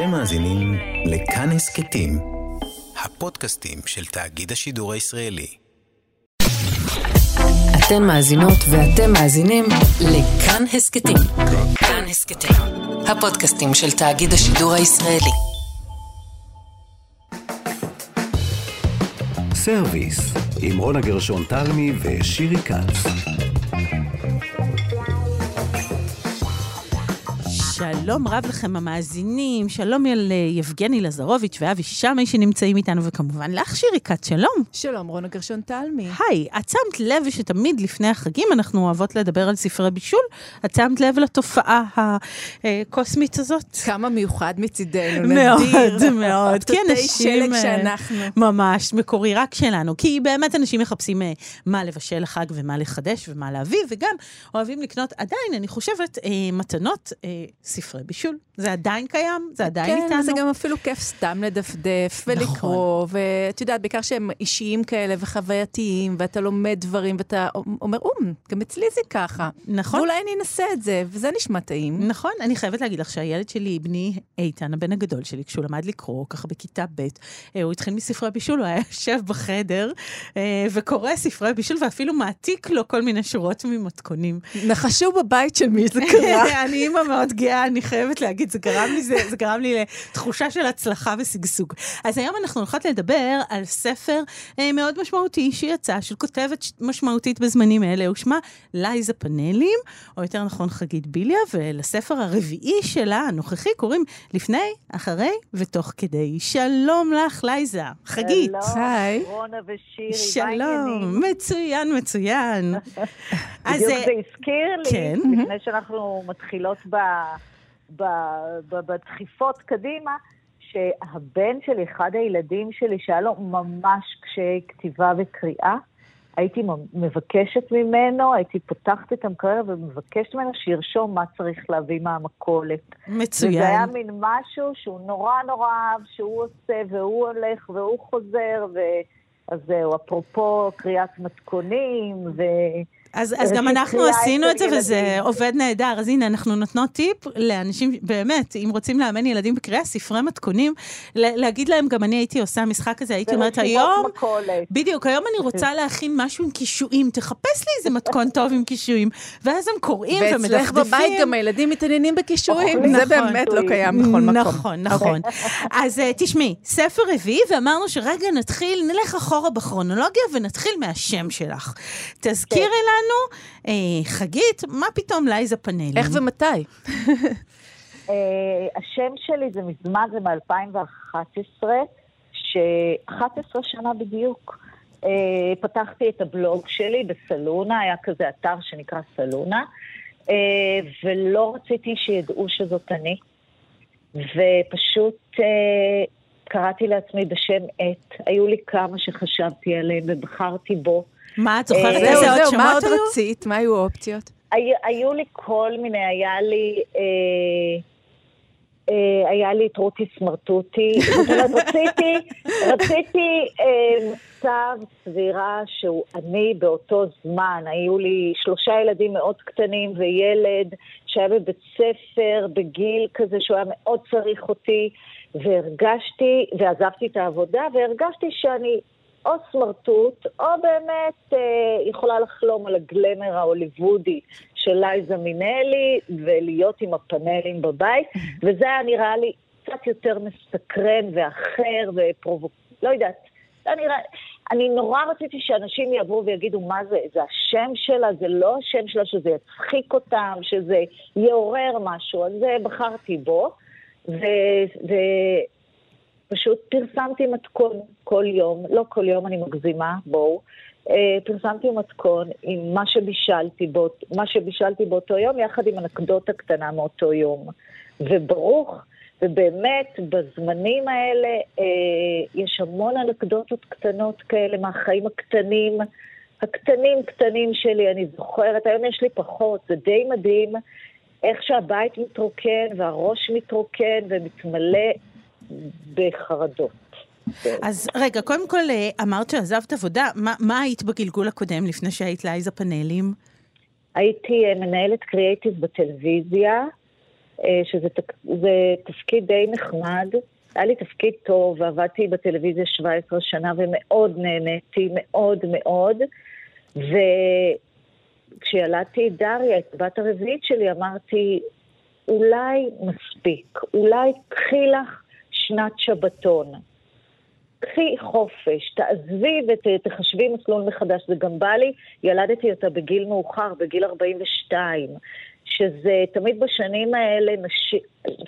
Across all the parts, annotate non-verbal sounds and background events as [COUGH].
אתם מאזינים לכאן הסכתים, הפודקאסטים של תאגיד השידור הישראלי. אתן מאזינות ואתם מאזינים לכאן הסכתים. כאן הסכתים, הפודקאסטים של תאגיד השידור הישראלי. סרוויס, עם רונה גרשון תלמי ושירי כץ. שלום רב לכם המאזינים, שלום ליבגני לזרוביץ' ואבי שמי שנמצאים איתנו, וכמובן לך שירי כץ, שלום. שלום, רונה גרשון תלמי. היי, את שמת לב שתמיד לפני החגים אנחנו אוהבות לדבר על ספרי בישול? את שמת לב לתופעה הקוסמית הזאת? כמה מיוחד מצידנו, נדיר. מאוד, מאוד. [LAUGHS] כי אנשים... שלג שאנחנו. ממש, מקורי רק שלנו. כי באמת אנשים מחפשים אה, מה לבשל לחג ומה לחדש ומה להביא, וגם אוהבים לקנות עדיין, אני חושבת, אה, מתנות. ספרי בישול. זה עדיין קיים, זה עדיין כן, איתנו. כן, זה גם אפילו כיף סתם לדפדף ולקרוא, נכון. ואת יודעת, בעיקר שהם אישיים כאלה וחווייתיים, ואתה לומד דברים, ואתה אומר, אום, גם אצלי זה ככה. נכון. ואולי אני אנסה את זה, וזה נשמע טעים. נכון, אני חייבת להגיד לך שהילד שלי, בני איתן, הבן הגדול שלי, כשהוא למד לקרוא, ככה בכיתה ב', אה, הוא התחיל מספרי בישול, הוא היה יושב בחדר אה, וקורא ספרי בישול, ואפילו מעתיק לו כל מיני שורות ממתכונים. נחשו בבית של מי זה קרה. [LAUGHS] אני אימא מאוד גאה, אני חייבת להגיד, זה גרם לי, זה, זה גרם לי לתחושה של הצלחה ושגשוג. אז היום אנחנו הולכות לדבר על ספר אה, מאוד משמעותי שיצא, של כותבת משמעותית בזמנים אלה, הוא שמה לייזה פאנלים, או יותר נכון חגית ביליה, ולספר הרביעי שלה, הנוכחי, קוראים לפני, אחרי ותוך כדי. שלום לך, לייזה. חגית. שלום, היי. רונה ושירי, שלום, מצוין, מצוין. [LAUGHS] בדיוק אה, זה הזכיר לי, כן. לפני שאנחנו מתחילות ב... בדחיפות קדימה, שהבן שלי, אחד הילדים שלי, שהיה לו ממש קשיי כתיבה וקריאה, הייתי מבקשת ממנו, הייתי פותחת את המקרר ומבקשת ממנו שירשום מה צריך להביא מהמכולת. מצוין. וזה היה מין משהו שהוא נורא נורא אהב, שהוא עושה והוא הולך והוא חוזר, ו... אז זהו, אפרופו קריאת מתכונים, ו... אז, אז גם אנחנו עשינו את זה, וזה עובד נהדר. אז הנה, אנחנו נותנות טיפ לאנשים, באמת, אם רוצים לאמן ילדים בקריאה, ספרי מתכונים, להגיד להם, גם אני הייתי עושה משחק כזה, הייתי אומרת, היום... מכולת. בדיוק, היום אני רוצה [LAUGHS] להכין משהו עם קישואים, תחפש לי איזה מתכון טוב עם קישואים. ואז הם קוראים ומדפדפים. ואצלך בבית גם הילדים מתעניינים בקישואים, זה באמת לא קיים בכל מקום. נכון, נכון. [LAUGHS] אז אה, תשמעי, ספר רביעי, ואמרנו שרגע נתחיל, נלך אחורה בכרונולוגיה ונתחיל מהשם שלך. תזכירי לנו. לנו, אה, חגית, מה פתאום לייזה פאנלים? איך ומתי? אה, השם שלי זה מזמן, זה מ-2011, ש-11 שנה בדיוק. אה, פתחתי את הבלוג שלי בסלונה, היה כזה אתר שנקרא סלונה, אה, ולא רציתי שידעו שזאת אני. ופשוט אה, קראתי לעצמי בשם עט. היו לי כמה שחשבתי עליהם ובחרתי בו. מה, את זוכרת איזה עוד שמות היו? מה עוד רצית? מה היו האופציות? היו לי כל מיני, היה לי... אה, אה, היה לי את רותי סמרטוטי, רציתי, רציתי אה, מצב סבירה שהוא אני באותו זמן. היו לי שלושה ילדים מאוד קטנים וילד שהיה בבית ספר בגיל כזה שהוא היה מאוד צריך אותי, והרגשתי, ועזבתי את העבודה, והרגשתי שאני או סמרטוט, או באמת אה, יכולה לחלום על הגלמר ההוליוודי של לייזה מינלי, ולהיות עם הפאנלים בבית, וזה היה נראה לי קצת יותר מסקרן ואחר ופרובוק... לא יודעת. לא נראה... אני נורא רציתי שאנשים יבואו ויגידו מה זה, זה השם שלה, זה לא השם שלה, שזה יצחיק אותם, שזה יעורר משהו, אז בחרתי בו. ו... ו... פשוט פרסמתי מתכון כל יום, לא כל יום, אני מגזימה, בואו. אה, פרסמתי מתכון עם מה שבישלתי, באות, מה שבישלתי באותו יום, יחד עם אנקדוטה קטנה מאותו יום. וברוך, ובאמת, בזמנים האלה אה, יש המון אנקדוטות קטנות כאלה מהחיים הקטנים, הקטנים קטנים שלי, אני זוכרת, היום יש לי פחות, זה די מדהים איך שהבית מתרוקן והראש מתרוקן ומתמלא בחרדות. אז רגע, קודם כל אה, אמרת שעזבת עבודה, מה, מה היית בגלגול הקודם לפני שהיית לאייזה פאנלים? הייתי אה, מנהלת קריאייטיב בטלוויזיה, אה, שזה תפקיד די נחמד. היה לי תפקיד טוב, ועבדתי בטלוויזיה 17 שנה ומאוד נהניתי, מאוד מאוד. וכשילדתי את דריה, את הבת הרביעית שלי, אמרתי, אולי מספיק, אולי קחי לך שנת שבתון. קחי חופש, תעזבי ותחשבי מסלול מחדש. זה גם בא לי, ילדתי אותה בגיל מאוחר, בגיל 42, שזה תמיד בשנים האלה, נש...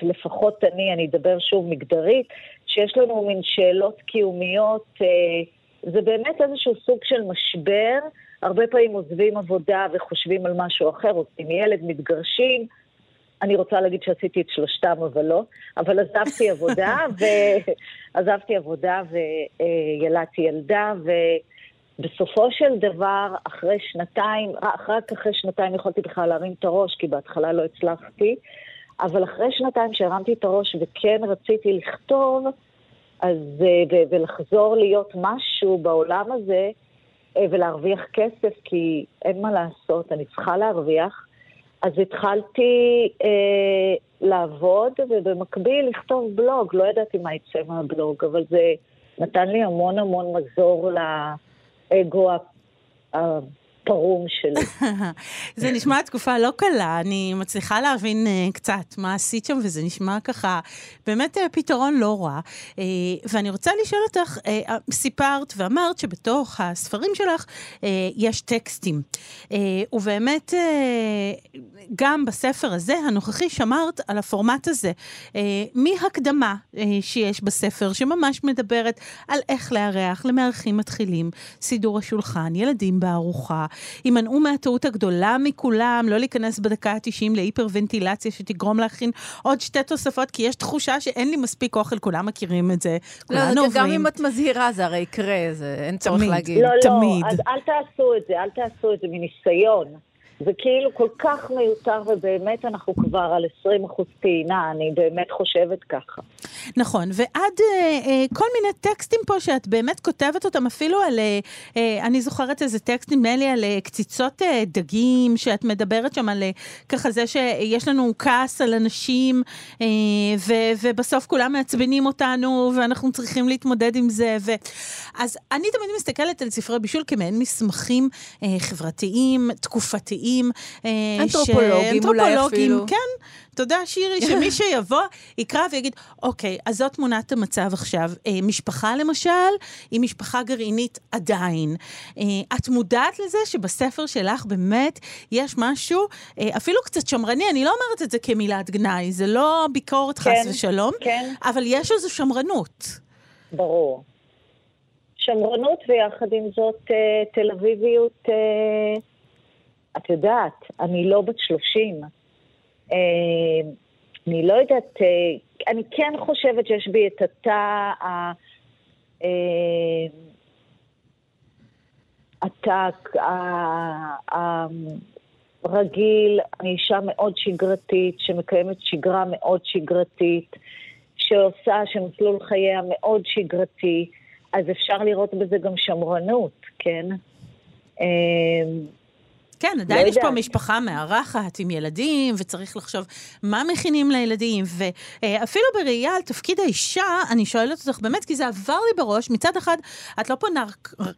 לפחות אני, אני אדבר שוב מגדרית, שיש לנו מין שאלות קיומיות, אה, זה באמת איזשהו סוג של משבר. הרבה פעמים עוזבים עבודה וחושבים על משהו אחר, עושים ילד, מתגרשים. אני רוצה להגיד שעשיתי את שלושתם, אבל לא. אבל עזבתי עבודה, [LAUGHS] ועזבתי עבודה וילדתי ילדה, ובסופו של דבר, אחרי שנתיים, רק אחרי שנתיים יכולתי בכלל להרים את הראש, כי בהתחלה לא הצלחתי, אבל אחרי שנתיים שהרמתי את הראש וכן רציתי לכתוב, אז, ו- ולחזור להיות משהו בעולם הזה, ולהרוויח כסף, כי אין מה לעשות, אני צריכה להרוויח. אז התחלתי אה, לעבוד, ובמקביל לכתוב בלוג. לא ידעתי מה יצא מהבלוג, אבל זה נתן לי המון המון מזור לאגו הפרום שלי. [LAUGHS] זה נשמע תקופה לא קלה, אני מצליחה להבין uh, קצת מה עשית שם, וזה נשמע ככה באמת uh, פתרון לא רע. Uh, ואני רוצה לשאול אותך, uh, סיפרת ואמרת שבתוך הספרים שלך uh, יש טקסטים. Uh, ובאמת, uh, גם בספר הזה, הנוכחי, שמרת על הפורמט הזה. Uh, מהקדמה uh, שיש בספר, שממש מדברת על איך לארח למארחים מתחילים, סידור השולחן, ילדים בארוחה. יימנעו מהטעות הגדולה מכולם, לא להיכנס בדקה ה-90 להיפרוונטילציה שתגרום להכין עוד שתי תוספות, כי יש תחושה שאין לי מספיק אוכל, כולם מכירים את זה, כולנו לא, עוברים. גם אם את מזהירה זה הרי יקרה, זה אין צורך תמיד. להגיד. לא, לא, תמיד. אז אל תעשו את זה, אל תעשו את זה מניסיון. זה כאילו כל כך מיותר, ובאמת אנחנו כבר על 20 אחוז טעינה, אני באמת חושבת ככה. נכון, ועד אה, אה, כל מיני טקסטים פה שאת באמת כותבת אותם, אפילו על, אה, אה, אני זוכרת איזה טקסט, נדמה לי על אה, קציצות אה, דגים, שאת מדברת שם על אה, ככה זה שיש לנו כעס על אנשים, אה, ו, ובסוף כולם מעצבנים אותנו, ואנחנו צריכים להתמודד עם זה. ו... אז אני תמיד מסתכלת על ספרי בישול כמעין מסמכים אה, חברתיים, תקופתיים. אה, אנתרופולוגיים אולי אנתרופולוגיים, אפילו. כן. תודה, שירי, שמי [LAUGHS] שיבוא, יקרא ויגיד, אוקיי, אז זאת תמונת המצב עכשיו. אה, משפחה, למשל, היא משפחה גרעינית עדיין. אה, את מודעת לזה שבספר שלך באמת יש משהו, אה, אפילו קצת שמרני, אני לא אומרת את זה כמילת גנאי, זה לא ביקורת חס כן, ושלום, כן. אבל יש איזו שמרנות. ברור. שמרנות ויחד עם זאת אה, תל אביביות, אה, את יודעת, אני לא בת 30. אה, אני לא יודעת, אה, אני כן חושבת שיש בי את התא ה... אה, התא הרגיל, אני אישה מאוד שגרתית, שמקיימת שגרה מאוד שגרתית, שעושה, שמסלול חייה מאוד שגרתי, אז אפשר לראות בזה גם שמרנות, כן? כן, עדיין יש פה יודעת. משפחה מארחת עם ילדים, וצריך לחשוב מה מכינים לילדים, ואפילו בראייה על תפקיד האישה, אני שואלת אותך באמת, כי זה עבר לי בראש, מצד אחד, את לא פונה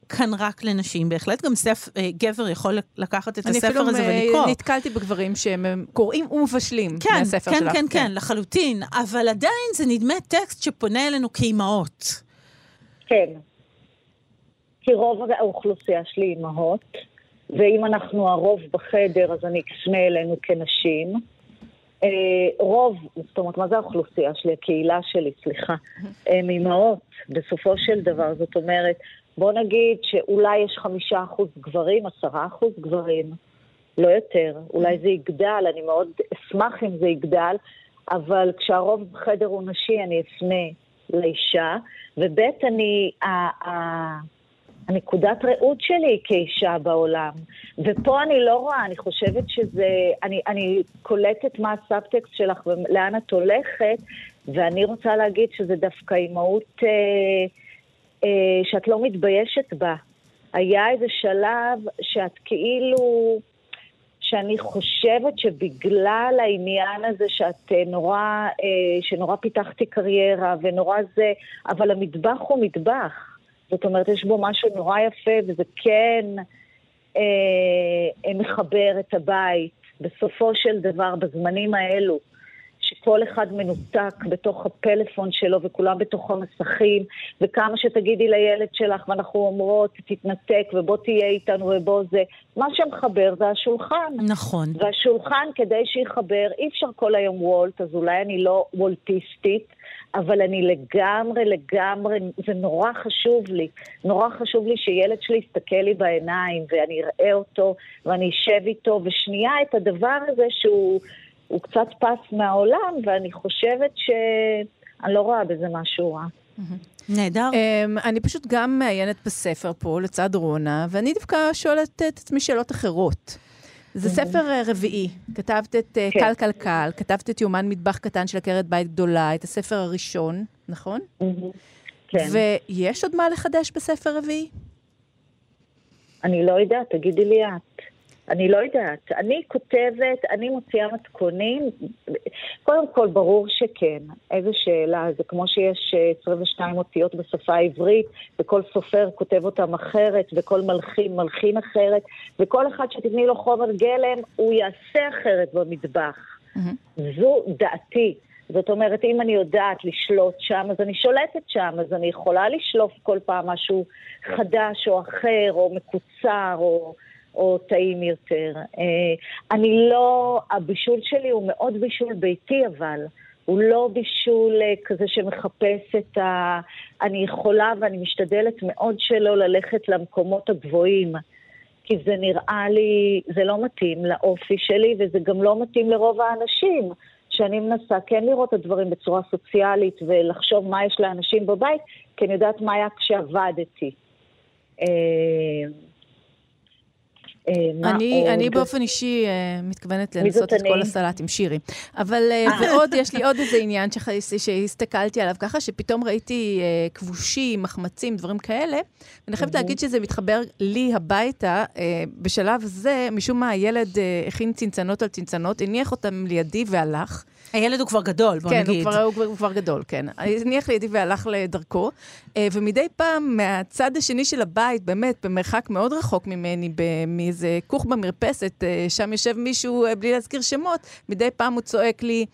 כאן רק לנשים, בהחלט גם סף, אה, גבר יכול לקחת את אני הספר אפילו הזה אה, ולקרוא. נתקלתי בגברים שהם קוראים ומבשלים כן, מהספר כן, שלך. כן, כן, לחלוטין, אבל עדיין זה נדמה טקסט שפונה אלינו כאימהות. כן. כי רוב האוכלוסייה שלי אימהות, ואם אנחנו הרוב בחדר, אז אני אפנה אלינו כנשים. אה, רוב, זאת אומרת, מה זה האוכלוסייה שלי? הקהילה שלי, סליחה. הם אימהות, בסופו של דבר. זאת אומרת, בוא נגיד שאולי יש חמישה אחוז גברים, עשרה אחוז גברים, לא יותר. אולי זה יגדל, אני מאוד אשמח אם זה יגדל, אבל כשהרוב בחדר הוא נשי, אני אפנה לאישה, וב' אני, הנקודת ראות שלי כאישה בעולם. ופה אני לא רואה, אני חושבת שזה, אני, אני קולטת מה הסאבטקסט שלך ולאן את הולכת, ואני רוצה להגיד שזה דווקא אימהות אה, אה, שאת לא מתביישת בה. היה איזה שלב שאת כאילו, שאני חושבת שבגלל העניין הזה שאת אה, נורא, אה, שנורא פיתחתי קריירה ונורא זה, אבל המטבח הוא מטבח. זאת אומרת, יש בו משהו נורא יפה, וזה כן אה, מחבר את הבית, בסופו של דבר, בזמנים האלו. שכל אחד מנותק בתוך הפלאפון שלו וכולם בתוך המסכים, וכמה שתגידי לילד שלך ואנחנו אומרות, תתנתק ובוא תהיה איתנו ובוא זה, מה שמחבר זה השולחן. נכון. והשולחן, כדי שיחבר, אי אפשר כל היום וולט, אז אולי אני לא וולטיסטית, אבל אני לגמרי, לגמרי, זה נורא חשוב לי. נורא חשוב לי שילד שלי יסתכל לי בעיניים, ואני אראה אותו, ואני אשב איתו, ושנייה את הדבר הזה שהוא... הוא קצת פס מהעולם, ואני חושבת שאני לא רואה בזה משהו רע. נהדר. Um, אני פשוט גם מעיינת בספר פה, לצד רונה, ואני דווקא שואלת את עצמי שאלות אחרות. זה ספר uh, רביעי. כתבת את uh, קל קל קל, כתבת את יומן מטבח קטן של עקרת בית גדולה, את הספר הראשון, נכון? כן. ויש עוד מה לחדש בספר רביעי? אני לא יודעת, תגידי לי את. אני לא יודעת. אני כותבת, אני מוציאה מתכונים, קודם כל, ברור שכן. איזו שאלה, זה כמו שיש 22 אותיות בשפה העברית, וכל סופר כותב אותם אחרת, וכל מלחין מלחין אחרת, וכל אחד שתתני לו חומר גלם, הוא יעשה אחרת במטבח. Mm-hmm. זו דעתי. זאת אומרת, אם אני יודעת לשלוט שם, אז אני שולטת שם, אז אני יכולה לשלוף כל פעם משהו חדש או אחר, או מקוצר, או... או טעים יותר. אה, אני לא, הבישול שלי הוא מאוד בישול ביתי, אבל הוא לא בישול אה, כזה שמחפש את ה... אני יכולה ואני משתדלת מאוד שלא ללכת למקומות הגבוהים. כי זה נראה לי, זה לא מתאים לאופי שלי, וזה גם לא מתאים לרוב האנשים. שאני מנסה כן לראות את הדברים בצורה סוציאלית ולחשוב מה יש לאנשים בבית, כי אני יודעת מה היה כשעבדתי. אה, אה, אני, אני באופן אישי uh, מתכוונת לנסות את אני? כל הסלט עם שירי. אבל uh, ועוד, יש לי עוד איזה עניין שהסתכלתי עליו ככה, שפתאום ראיתי כבושים, מחמצים, דברים כאלה, ואני חייבת להגיד שזה מתחבר לי הביתה. בשלב זה, משום מה הילד הכין צנצנות על צנצנות, הניח אותם לידי והלך. הילד הוא כבר גדול, בוא כן, נגיד. כן, הוא, הוא, הוא כבר גדול, כן. הניח לידי והלך לדרכו, אה, ומדי פעם, מהצד השני של הבית, באמת, במרחק מאוד רחוק ממני, מאיזה כוך במרפסת, אה, שם יושב מישהו, אה, בלי להזכיר שמות, מדי פעם הוא צועק לי,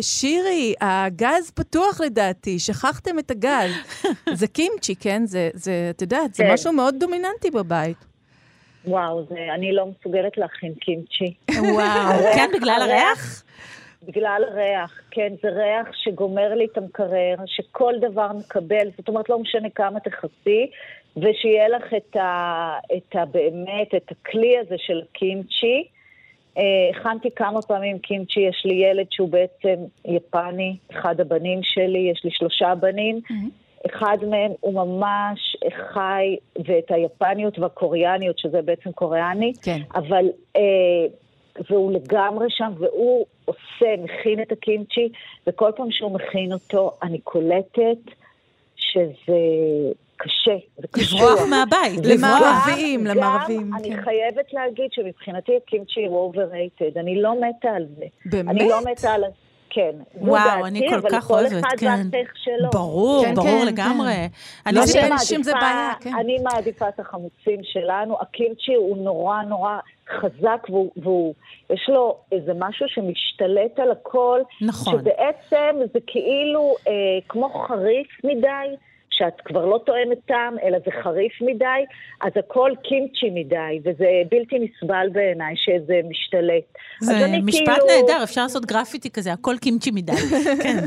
שירי, הגז פתוח לדעתי, שכחתם את הגז. [LAUGHS] זה קימצ'י, כן? זה, זה, את יודעת, זה כן. משהו מאוד דומיננטי בבית. וואו, זה, אני לא מסוגלת להכין קימצ'י. וואו, כן, בגלל הריח? בגלל ריח, כן, זה ריח שגומר לי את המקרר, שכל דבר מקבל, זאת אומרת, לא משנה כמה תכסי, ושיהיה לך את ה, את ה... באמת, את הכלי הזה של קימצ'י. אה, הכנתי כמה פעמים קימצ'י, יש לי ילד שהוא בעצם יפני, אחד הבנים שלי, יש לי שלושה בנים. Mm-hmm. אחד מהם הוא ממש חי, ואת היפניות והקוריאניות, שזה בעצם קוריאני, כן. אבל... אה, והוא לגמרי שם, והוא עושה, מכין את הקימצ'י, וכל פעם שהוא מכין אותו, אני קולטת שזה קשה, זה קשוח. לברוח מהבית, למערבים, למערבים. אני כן. חייבת להגיד שמבחינתי הקימצ'י הוא overrated, אני לא מתה על זה. באמת? אני לא מתה על... כן. וואו, אני כל כך אוהבת, כן. אבל כל אחד והטך שלו. ברור, כן, ברור כן, לגמרי. כן. אני לא זה שאנשים זה בעיה, כן. אני מעדיפה את החמוצים שלנו. הקימצ'י הוא נורא נורא חזק, והוא, והוא, יש לו איזה משהו שמשתלט על הכל. נכון. שבעצם זה כאילו אה, כמו חריף מדי. שאת כבר לא טועמת טעם, אלא זה חריף מדי, אז הכל קימצ'י מדי, וזה בלתי נסבל בעיניי שזה משתלט. זה משפט כאילו... נהדר, אפשר לעשות גרפיטי כזה, הכל קימצ'י מדי. [LAUGHS] כן.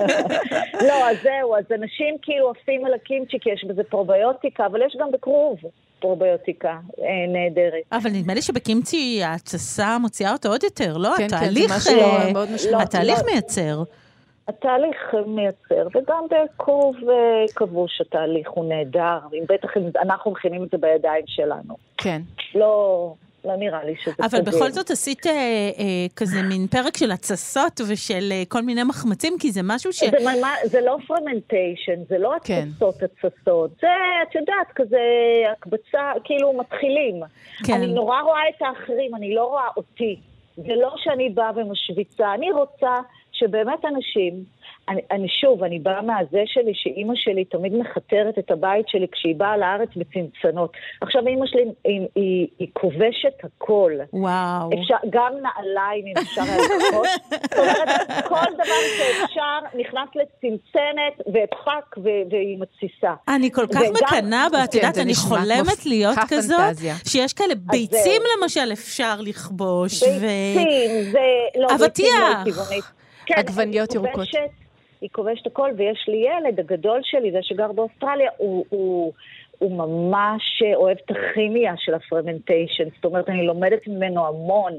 [LAUGHS] לא, אז זהו, אז אנשים כאילו עפים על הקימצ'י כי יש בזה פרוביוטיקה, אבל יש גם בכרוב. פרוביוטיקה אה, נהדרת. אבל נדמה לי שבקימצ'י ההתססה מוציאה אותו עוד יותר, לא? כן, התהליך, כן, זה משהו אה, מאוד משמעותי. לא, התהליך לא. מייצר. התהליך מייצר, וגם בכרוב אה, כבוש התהליך הוא נהדר, אם בטח אנחנו מכינים את זה בידיים שלנו. כן. לא, לא נראה לי שזה אבל כזה. בכל זאת עשית אה, אה, כזה מין פרק של התססות ושל אה, כל מיני מחמצים, כי זה משהו ש... זה, ממש, זה לא פרמנטיישן, זה לא כן. התססות התססות, זה, את יודעת, כזה הקבצה, כאילו מתחילים. כן. אני נורא רואה את האחרים, אני לא רואה אותי. זה לא שאני באה ומשוויצה, אני רוצה שבאמת אנשים, אני, אני שוב, אני באה מהזה שלי, שאימא שלי תמיד מכתרת את הבית שלי כשהיא באה לארץ בצנצנות. עכשיו אימא שלי, היא, היא, היא כובשת הכל. וואו. אפשר, גם נעליים, אם אפשר היה לקחות. זאת אומרת, כל דבר שאפשר נכנס לצנצנת והדחק ו- והיא מתסיסה. אני כל כך וגם- מקנאה בה, את כן, יודעת, אני חולמת להיות פנטזיה. כזאת, שיש כאלה ביצים למשל אפשר לכבוש, ו... ביצים, זה... לא, אבטיח. כן, עגבניות היא ירוקות. כובשת- היא כובשת הכל, ויש לי ילד, הגדול שלי, זה שגר באוסטרליה, הוא... הוא הוא ממש אוהב את הכימיה של הפרמנטיישן, זאת אומרת, אני לומדת ממנו המון,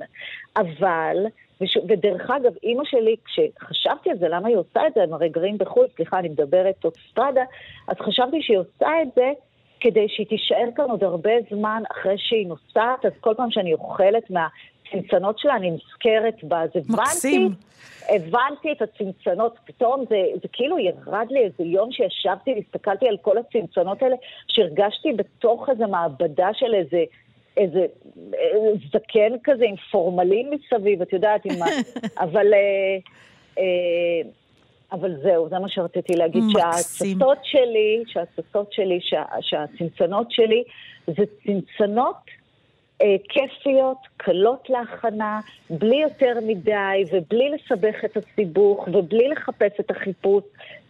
אבל, וש, ודרך אגב, אימא שלי, כשחשבתי על זה, למה היא עושה את זה, הם הרי גרים בחו"ל, סליחה, אני מדברת אוסטרדה, אז חשבתי שהיא עושה את זה כדי שהיא תישאר כאן עוד הרבה זמן אחרי שהיא נוסעת, אז כל פעם שאני אוכלת מהצנצנות שלה, אני נזכרת בה, אז מקסים. הבנתי, הבנתי את הצנצנות, פתאום זה, זה כאילו ירד לי איזה יום שישבתי והסתכלתי על כל הצנצנות האלה, שהרגשתי בתוך איזה מעבדה של איזה... איזה אה, זקן כזה עם פורמלין מסביב, את יודעת, עם ה... [LAUGHS] אבל, אה, אה, אבל זהו, זה מה שרציתי להגיד. שההצצות שלי, שההצצות שלי, שה, שהצנצנות שלי, זה צנצנות כיפיות, קלות להכנה, בלי יותר מדי, ובלי לסבך את הסיבוך, ובלי לחפש את החיפוש,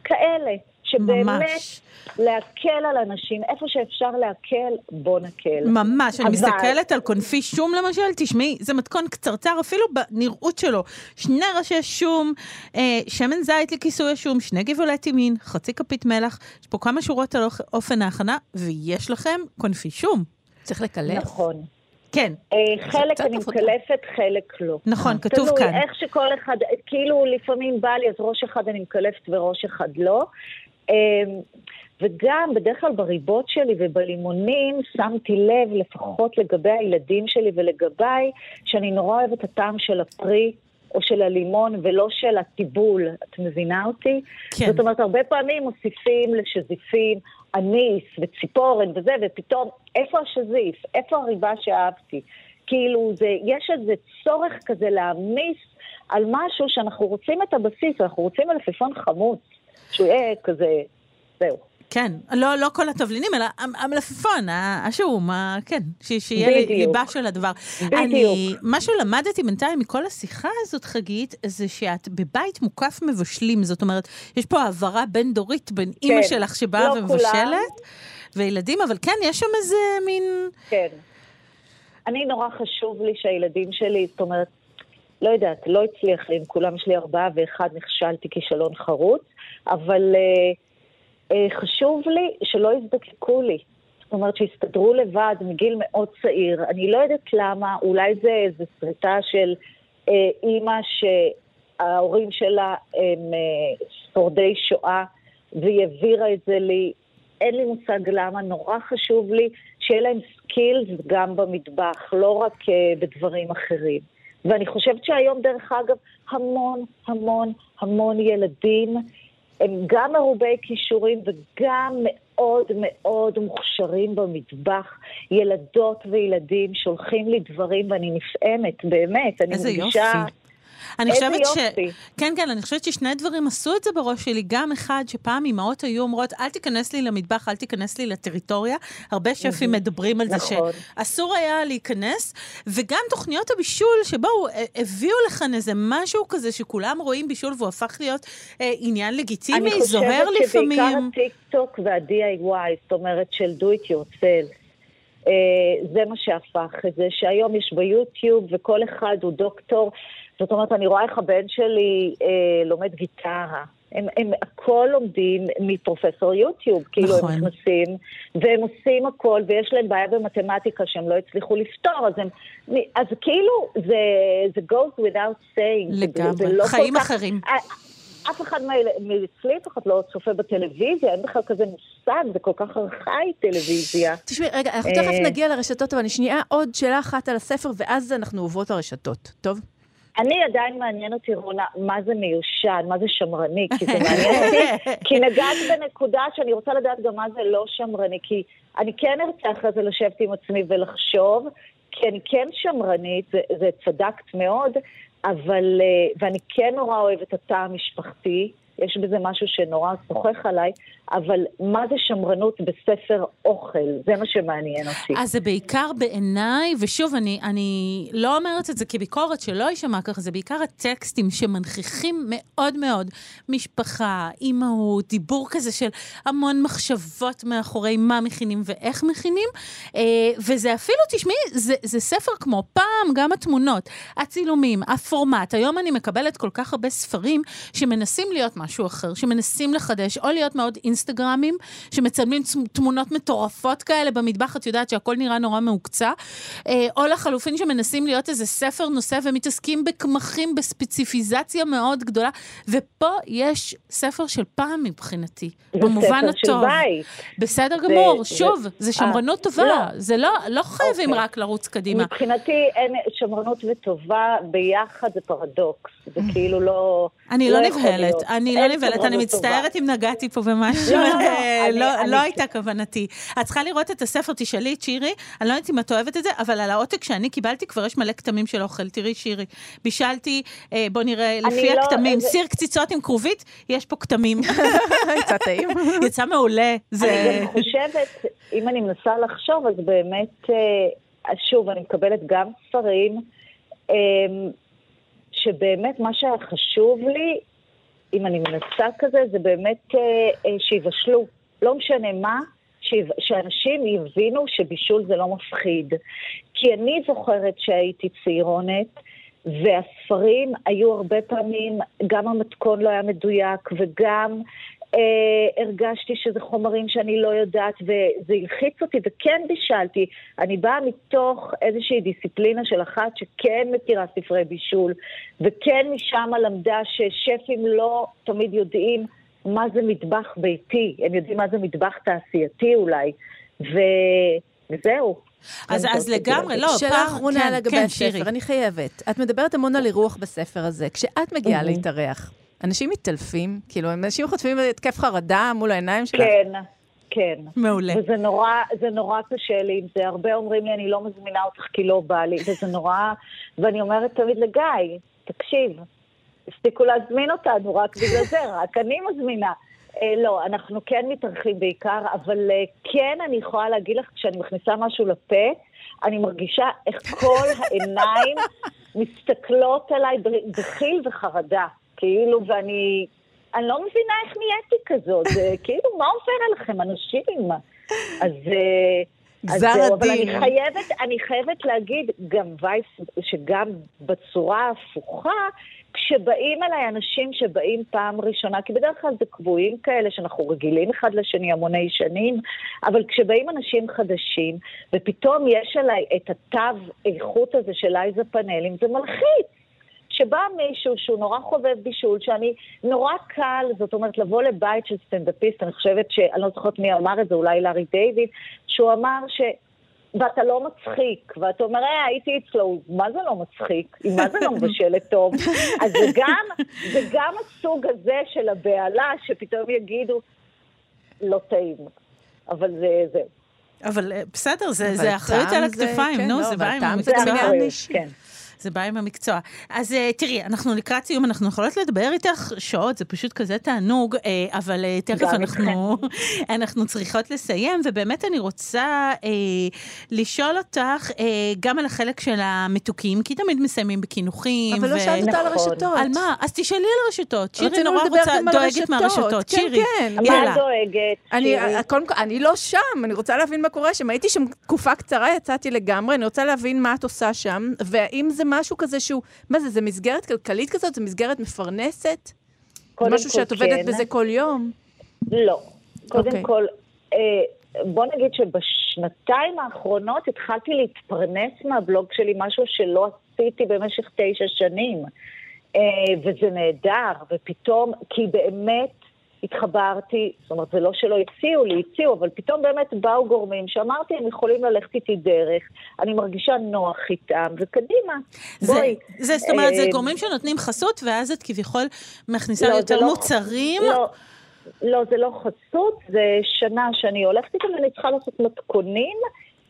כאלה, שבאמת ממש. להקל על אנשים, איפה שאפשר להקל, בוא נקל. ממש, אני אבל- מסתכלת על קונפי שום למשל, תשמעי, זה מתכון קצרצר, אפילו בנראות שלו. שני ראשי שום, אה, שמן זית לכיסוי השום, שני גבעולי טימין, חצי כפית מלח, יש פה כמה שורות על אופ- אופן ההכנה, ויש לכם קונפי שום. צריך לקלף? נכון. כן, אה, חלק אני. מקלפת, חלק לא. נכון, כתוב תלוי כאן. איך שכל אחד, כאילו לפעמים בא לי, אז ראש אחד אני מקלפת וראש אחד לא. אה, וגם בדרך כלל בריבות שלי ובלימונים שמתי לב, לפחות לגבי הילדים שלי ולגביי, שאני נורא אוהבת את הטעם של הפרי. או של הלימון ולא של הטיבול, את מבינה אותי? כן. זאת אומרת, הרבה פעמים מוסיפים לשזיפים אניס וציפורן וזה, ופתאום, איפה השזיף? איפה הריבה שאהבתי? כאילו, זה, יש איזה צורך כזה להעמיס על משהו שאנחנו רוצים את הבסיס, אנחנו רוצים מלפפון חמוץ, שהוא יהיה כזה, זהו. כן, לא, לא כל התבלינים, אלא המ- המלפפון, השום, כן, ש- שיהיה בדיוק. ליבה של הדבר. בדיוק. אני, מה שלמדתי בינתיים מכל השיחה הזאת, חגית, זה שאת בבית מוקף מבשלים, זאת אומרת, יש פה העברה בין-דורית בין אימא כן. שלך שבאה לא ומבשלת, וילדים, אבל כן, יש שם איזה מין... כן. אני, נורא חשוב לי שהילדים שלי, זאת אומרת, לא יודעת, לא הצליח לי עם כולם, יש לי ארבעה ואחד נכשלתי כישלון חרוץ, אבל אה, חשוב לי שלא יזדקקו לי. זאת אומרת, שיסתדרו לבד מגיל מאוד צעיר. אני לא יודעת למה, אולי זה איזו שריטה של אה, אימא שההורים שלה הם אה, שורדי שואה, והיא העבירה את זה לי. אין לי מושג למה, נורא חשוב לי שיהיה להם סקילס גם במטבח, לא רק uh, בדברים אחרים. ואני חושבת שהיום, דרך אגב, המון, המון, המון ילדים הם גם מרובי כישורים וגם מאוד מאוד מוכשרים במטבח. ילדות וילדים שולחים לי דברים ואני נפעמת, באמת. אני איזה מרגישה... יופי. אני איזה חושבת ש... יופי. כן, כן, אני חושבת ששני דברים עשו את זה בראש שלי. גם אחד, שפעם אמהות היו אומרות, אל תיכנס לי למטבח, אל תיכנס לי לטריטוריה. הרבה שפים מדברים על זה נכון. שאסור היה להיכנס. וגם תוכניות הבישול, שבואו, הביאו לכאן איזה משהו כזה שכולם רואים בישול והוא הפך להיות אה, עניין לגיטימי, אני זוהר חושבת שבעיקר לפעמים. הטיקטוק וה-DIY, זאת אומרת של do it yourself, אה, זה מה שהפך את זה, שהיום יש ביוטיוב וכל אחד הוא דוקטור. זאת אומרת, אני רואה איך הבן שלי אה, לומד גיטרה. הם, הם הכל לומדים מפרופסור יוטיוב, כאילו נכון. הם נכנסים, והם עושים הכל, ויש להם בעיה במתמטיקה שהם לא הצליחו לפתור, אז הם... אז כאילו, זה, זה goes without saying. לגמרי. לא חיים כך- אחרים. אה, אף אחד מאצלי לפחות לא צופה בטלוויזיה, אין בכלל כזה מושג, זה כל כך ארכאי טלוויזיה. תשמעי, רגע, אנחנו אה, תכף נגיע לרשתות, אבל אני שנייה עוד שאלה אחת על הספר, ואז אנחנו עוברות לרשתות, טוב? אני עדיין מעניין אותי, רונה, מה זה מיושן, מה זה שמרני, כי זה מעניין אותי, [LAUGHS] כי נגעת בנקודה שאני רוצה לדעת גם מה זה לא שמרני, כי אני כן ארצה אחרי זה לשבת עם עצמי ולחשוב, כי אני כן שמרנית, זה, זה צדקת מאוד, אבל, אה, ואני כן נורא אוהבת את התא המשפחתי, יש בזה משהו שנורא שוחח עליי, אבל מה זה שמרנות בספר אוכל? זה מה שמעניין אותי. אז זה בעיקר בעיניי, ושוב, אני, אני לא אומרת את זה כביקורת, שלא יישמע ככה, זה בעיקר הטקסטים שמנכיחים מאוד מאוד משפחה, אימהות, דיבור כזה של המון מחשבות מאחורי מה מכינים ואיך מכינים, אה, וזה אפילו, תשמעי, זה, זה ספר כמו פעם, גם התמונות, הצילומים, הפורמט. היום אני מקבלת כל כך הרבה ספרים שמנסים להיות משהו אחר, שמנסים לחדש, או להיות מאוד אינסטגרמים, שמצלמים תמונות מטורפות כאלה במטבח, את יודעת שהכל נראה נורא מהוקצע, אה, או לחלופין שמנסים להיות איזה ספר נושא ומתעסקים בקמחים, בספציפיזציה מאוד גדולה, ופה יש ספר של פעם מבחינתי, במובן הטוב. זה בית. בסדר גמור, שוב, זה, זה שמרנות אה, טובה, לא. זה לא, לא חייבים אוקיי. רק לרוץ קדימה. מבחינתי אין שמרנות וטובה ביחד זה פרדוקס. זה כאילו לא... אני לא יכול נבהלת, להיות. אני לא נבהלת, אני מצטערת. אם נגעתי פה במשהו, לא, לא, לא, לא- הייתה כוונתי. את צריכה לראות את הספר, תשאלי את שירי, אני לא יודעת אם את אוהבת את זה, אבל על העותק שאני קיבלתי כבר יש מלא כתמים של אוכל, תראי שירי. בישלתי, אה, בוא נראה, לפי הכתמים, סיר קציצות עם כרובית, יש פה כתמים. [LAUGHS] יצא טעים. [LAUGHS] יצא מעולה. אני גם חושבת, אם אני מנסה לחשוב, אז באמת, אה, שוב, אני מקבלת גם ספרים, אה, שבאמת מה שהיה חשוב לי, אם אני מנסה כזה, זה באמת אה, אה, שיבשלו. לא משנה מה, שיב- שאנשים יבינו שבישול זה לא מפחיד. כי אני זוכרת שהייתי צעירונת, והספרים היו הרבה פעמים, גם המתכון לא היה מדויק, וגם אה, הרגשתי שזה חומרים שאני לא יודעת, וזה הלחיץ אותי, וכן בישלתי. אני באה מתוך איזושהי דיסציפלינה של אחת שכן מכירה ספרי בישול, וכן משם למדה ששפים לא תמיד יודעים מה זה מטבח ביתי, הם יודעים מה זה מטבח תעשייתי אולי, ו... וזהו. אז, אז לגמרי, לא, שאלה פעם- אחרונה כן, לגבי כן, הספר, שירי. אני חייבת. את מדברת המון על אירוח בספר הזה. כשאת מגיעה להתארח, אנשים מתעלפים? כאילו, אנשים חוטפים התקף חרדה מול העיניים שלך? כן, כן. מעולה. וזה נורא, זה נורא קשה לי עם זה. הרבה אומרים לי, אני לא מזמינה אותך כי לא בא לי, וזה נורא... ואני אומרת תמיד לגיא, תקשיב, הפסיקו להזמין אותנו רק בגלל זה, רק אני מזמינה. אה, לא, אנחנו כן מתארחים בעיקר, אבל אה, כן אני יכולה להגיד לך, כשאני מכניסה משהו לפה, אני מרגישה איך כל העיניים מסתכלות עליי בחיל וחרדה. כאילו, ואני... אני לא מבינה איך נהייתי כזאת, זה [LAUGHS] כאילו, מה עובר עליכם, אנשים? אז... אה, גזר זהו, אבל הדין. אני חייבת, אני חייבת להגיד גם וייס, שגם בצורה ההפוכה, כשבאים אליי אנשים שבאים פעם ראשונה, כי בדרך כלל זה קבועים כאלה שאנחנו רגילים אחד לשני המוני שנים, אבל כשבאים אנשים חדשים, ופתאום יש עליי את התו איכות הזה של אייזה פאנלים, זה מלחיץ. שבא מישהו שהוא נורא חובב בישול, שאני נורא קל, זאת אומרת, לבוא לבית של סטנדאפיסט, אני חושבת ש... אני לא זוכרת מי אמר את זה, אולי לארי דיוויד, שהוא אמר ש... ואתה לא מצחיק, ואתה אומר, אה, הייתי אצלו, מה זה לא מצחיק? היא מה זה לא מבשלת טוב? אז זה גם, זה גם הסוג הזה של הבהלה, שפתאום יגידו, לא טעים. אבל זה, זה, אבל אה, בסדר, זה, אבל זה אחריות על זה- הכתפיים, כן, נו, לא, זה בא עם זה עניין אישי. כן. זה בא עם המקצוע. אז אה, תראי, אנחנו לקראת סיום, אנחנו יכולות לדבר איתך שעות, זה פשוט כזה תענוג, אה, אבל אה, תכף אנחנו, [LAUGHS] אנחנו צריכות לסיים, ובאמת אני רוצה אה, לשאול אותך אה, גם על החלק של המתוקים, כי תמיד מסיימים בקינוחים. אבל לא ו- שאלת אותה על נכון. הרשתות. על מה? אז תשאלי על הרשתות. שירי נורא לדבר רוצה, על דואגת הרשתות. מהרשתות. כן, שירי, כן. מה דואגת? אני, שירי? קודם כל, אני לא שם, אני רוצה להבין מה קורה שם. הייתי שם תקופה קצרה, יצאתי לגמרי, אני רוצה להבין מה את עושה שם, והאם זה משהו כזה שהוא, מה זה, זה מסגרת כלכלית כזאת? זה מסגרת מפרנסת? זה משהו שאת עובדת כן. בזה כל יום? לא. קודם אוקיי. כל, אה, בוא נגיד שבשנתיים האחרונות התחלתי להתפרנס מהבלוג שלי, משהו שלא עשיתי במשך תשע שנים. אה, וזה נהדר, ופתאום, כי באמת התחברתי, זאת אומרת, זה לא שלא הציעו לי, הציעו, אבל פתאום באמת באו גורמים שאמרתי, הם יכולים ללכת איתי דרך, אני מרגישה נוח איתם, וקדימה, זה, בואי. זה, זאת אומרת, זה אה, גורמים שנותנים חסות, ואז את כביכול מכניסה לא, יותר לא- מוצרים. לא, לא, זה לא חסות, זה שנה שאני הולכת איתם ואני צריכה לעשות מתכונים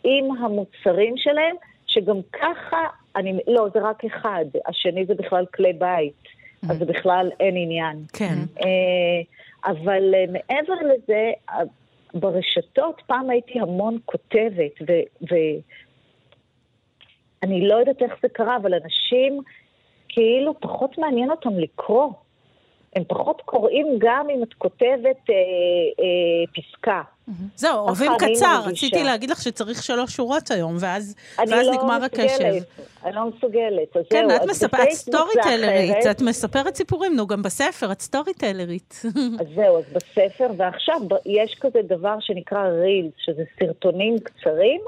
עם המוצרים שלהם, שגם ככה, אני, לא, זה רק אחד, השני זה בכלל כלי בית, אז זה בכלל אין עניין. כן. אה, אבל אה, מעבר לזה, אה, ברשתות פעם הייתי המון כותבת, ואני לא יודעת איך זה קרה, אבל אנשים כאילו פחות מעניין אותם לקרוא. הם פחות קוראים גם אם את כותבת אה, אה, פסקה. זהו, אוהבים קצר. רציתי להגיד לך שצריך שלוש שורות היום, ואז, ואז לא נגמר מסוגלת, הקשב. אני לא מסוגלת. אז כן, זהו, את אז מספרת, את סטורי אחרת. את מספרת סיפורים, נו, גם בספר, את סטורי טלרית. [LAUGHS] אז זהו, אז בספר, ועכשיו יש כזה דבר שנקרא רילס, שזה סרטונים קצרים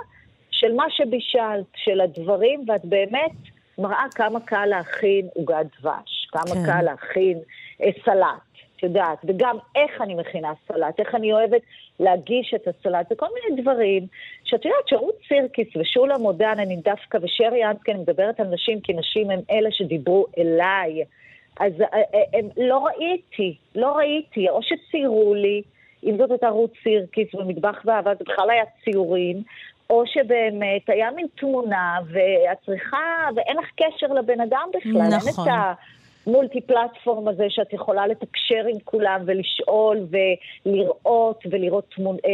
של מה שבישלת, של הדברים, ואת באמת מראה כמה קל להכין עוגת דבש, כמה כן. קל להכין אה, סלט, את יודעת, וגם איך אני מכינה סלט, איך אני אוהבת להגיש את הסלט, זה כל מיני דברים שאת יודעת, שרות סירקיס ושולה מודן, אני דווקא, ושרי אנסקי, אני מדברת על נשים, כי נשים הן אלה שדיברו אליי. אז אה, אה, הם, לא ראיתי, לא ראיתי, או שציירו לי, אם זאת הייתה רות סירקיס במטבח באהבה, זה בכלל היה ציורים, או שבאמת היה מין תמונה, ואת צריכה, ואין לך קשר לבן אדם בכלל. נכון. אין את המולטי פלטפורם הזה שאת יכולה לתקשר עם כולם ולשאול ולראות ולראות תמונ... אה,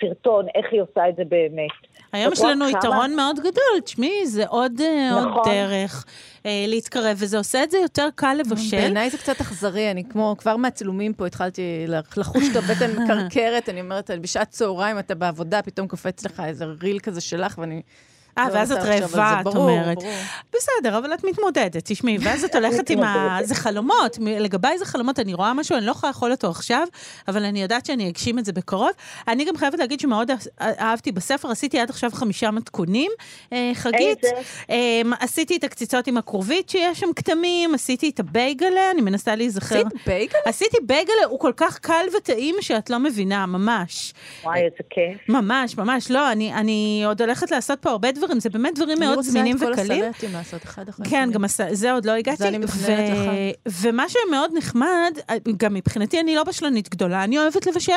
סרטון, איך היא עושה את זה באמת. היום יש לנו כמה- יתרון מאוד גדול, תשמעי, זה עוד אה, עוד נכון. דרך אה, להתקרב, וזה עושה את זה יותר קל לבשל. בעיניי זה קצת אכזרי, אני כמו, כבר מהצילומים פה התחלתי לח- לחוש את הבטן [LAUGHS] מקרקרת, אני אומרת, בשעת צהריים אתה בעבודה, פתאום קופץ לך איזה ריל כזה שלך, ואני... אה, לא ואז את רעבה. את אומרת. בסדר, אבל את מתמודדת, תשמעי, ואז את [LAUGHS] הולכת עם ה... זה חלומות, לגביי זה חלומות, אני רואה משהו, אני לא יכולה לאכול אותו עכשיו, אבל אני יודעת שאני אגשים את זה בקרוב. אני גם חייבת להגיד שמאוד אה- אהבתי בספר, עשיתי עד עכשיו חמישה מתכונים, אה, חגית. אה, עשיתי את הקציצות עם הכרובית שיש שם כתמים, עשיתי את הבייגלה, אני מנסה להיזכר. עשית בייגל? עשיתי בייגלה, הוא כל כך קל וטעים שאת לא מבינה, ממש. וואי, איזה כיף. ממש, ממש, לא, אני, אני עוד הולכת לעשות פה הרבה דברים, זה באמת דברים מאוד זמינים וקלים. אני רוצה את כל הסלטים לעשות אחד אחרי כן. גם. זה עוד לא הגעתי. זה אני מתכננת לך. ומה שמאוד נחמד, גם מבחינתי אני לא בשלנית גדולה, אני אוהבת לבשל,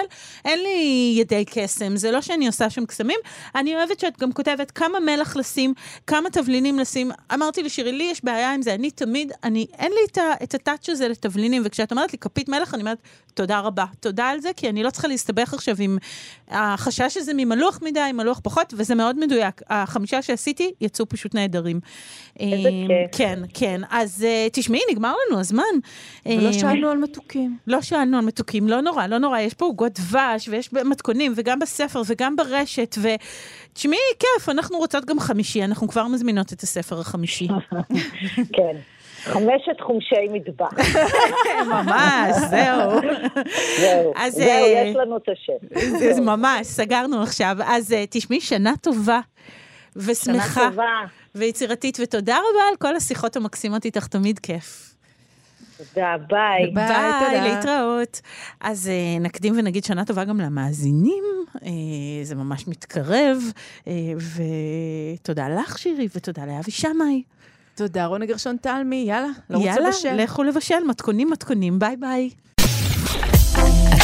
אין לי ידי קסם, זה לא שאני עושה שם קסמים, אני אוהבת שאת גם כותבת כמה מלח לשים, כמה תבלינים לשים. אמרתי לשירי, לי יש בעיה עם זה, אני תמיד, אני, אין לי את הטאץ' הזה לתבלינים, וכשאת אומרת לי כפית מלח, אני אומרת, תודה רבה, תודה על זה, כי אני לא צריכה להסתבך עכשיו עם החשש הזה ממלוח מדי, מלוח פחות, וזה מאוד מדויק. החמישה שעשיתי יצאו פשוט נהדרים. איזה אה, כיף. כן, כן. אז אה, תשמעי, נגמר לנו הזמן. ולא אה, שאלנו על מתוקים. לא שאלנו על מתוקים, לא נורא, לא נורא, יש פה עוגות דבש, ויש מתכונים, וגם בספר, וגם ברשת, ותשמעי, כיף, אנחנו רוצות גם חמישי, אנחנו כבר מזמינות את הספר החמישי. [LAUGHS] כן. חמשת חומשי מטבח. [LAUGHS] ממש, זהו. זהו, אז, זהו, אה, יש לנו את השם. ממש, סגרנו עכשיו. אז אה, תשמעי, שנה טובה ושמחה. שנה טובה. ויצירתית, ותודה רבה על כל השיחות המקסימות איתך, תמיד כיף. תודה, ביי. ביי, ביי, תודה. להתראות. אז אה, נקדים ונגיד שנה טובה גם למאזינים, אה, זה ממש מתקרב, אה, ותודה לך, שירי, ותודה לאבי שמאי. תודה, רוני גרשון תלמי, יאללה, לרוץ יאללה, לבשל. לכו לבשל, מתכונים מתכונים, ביי ביי.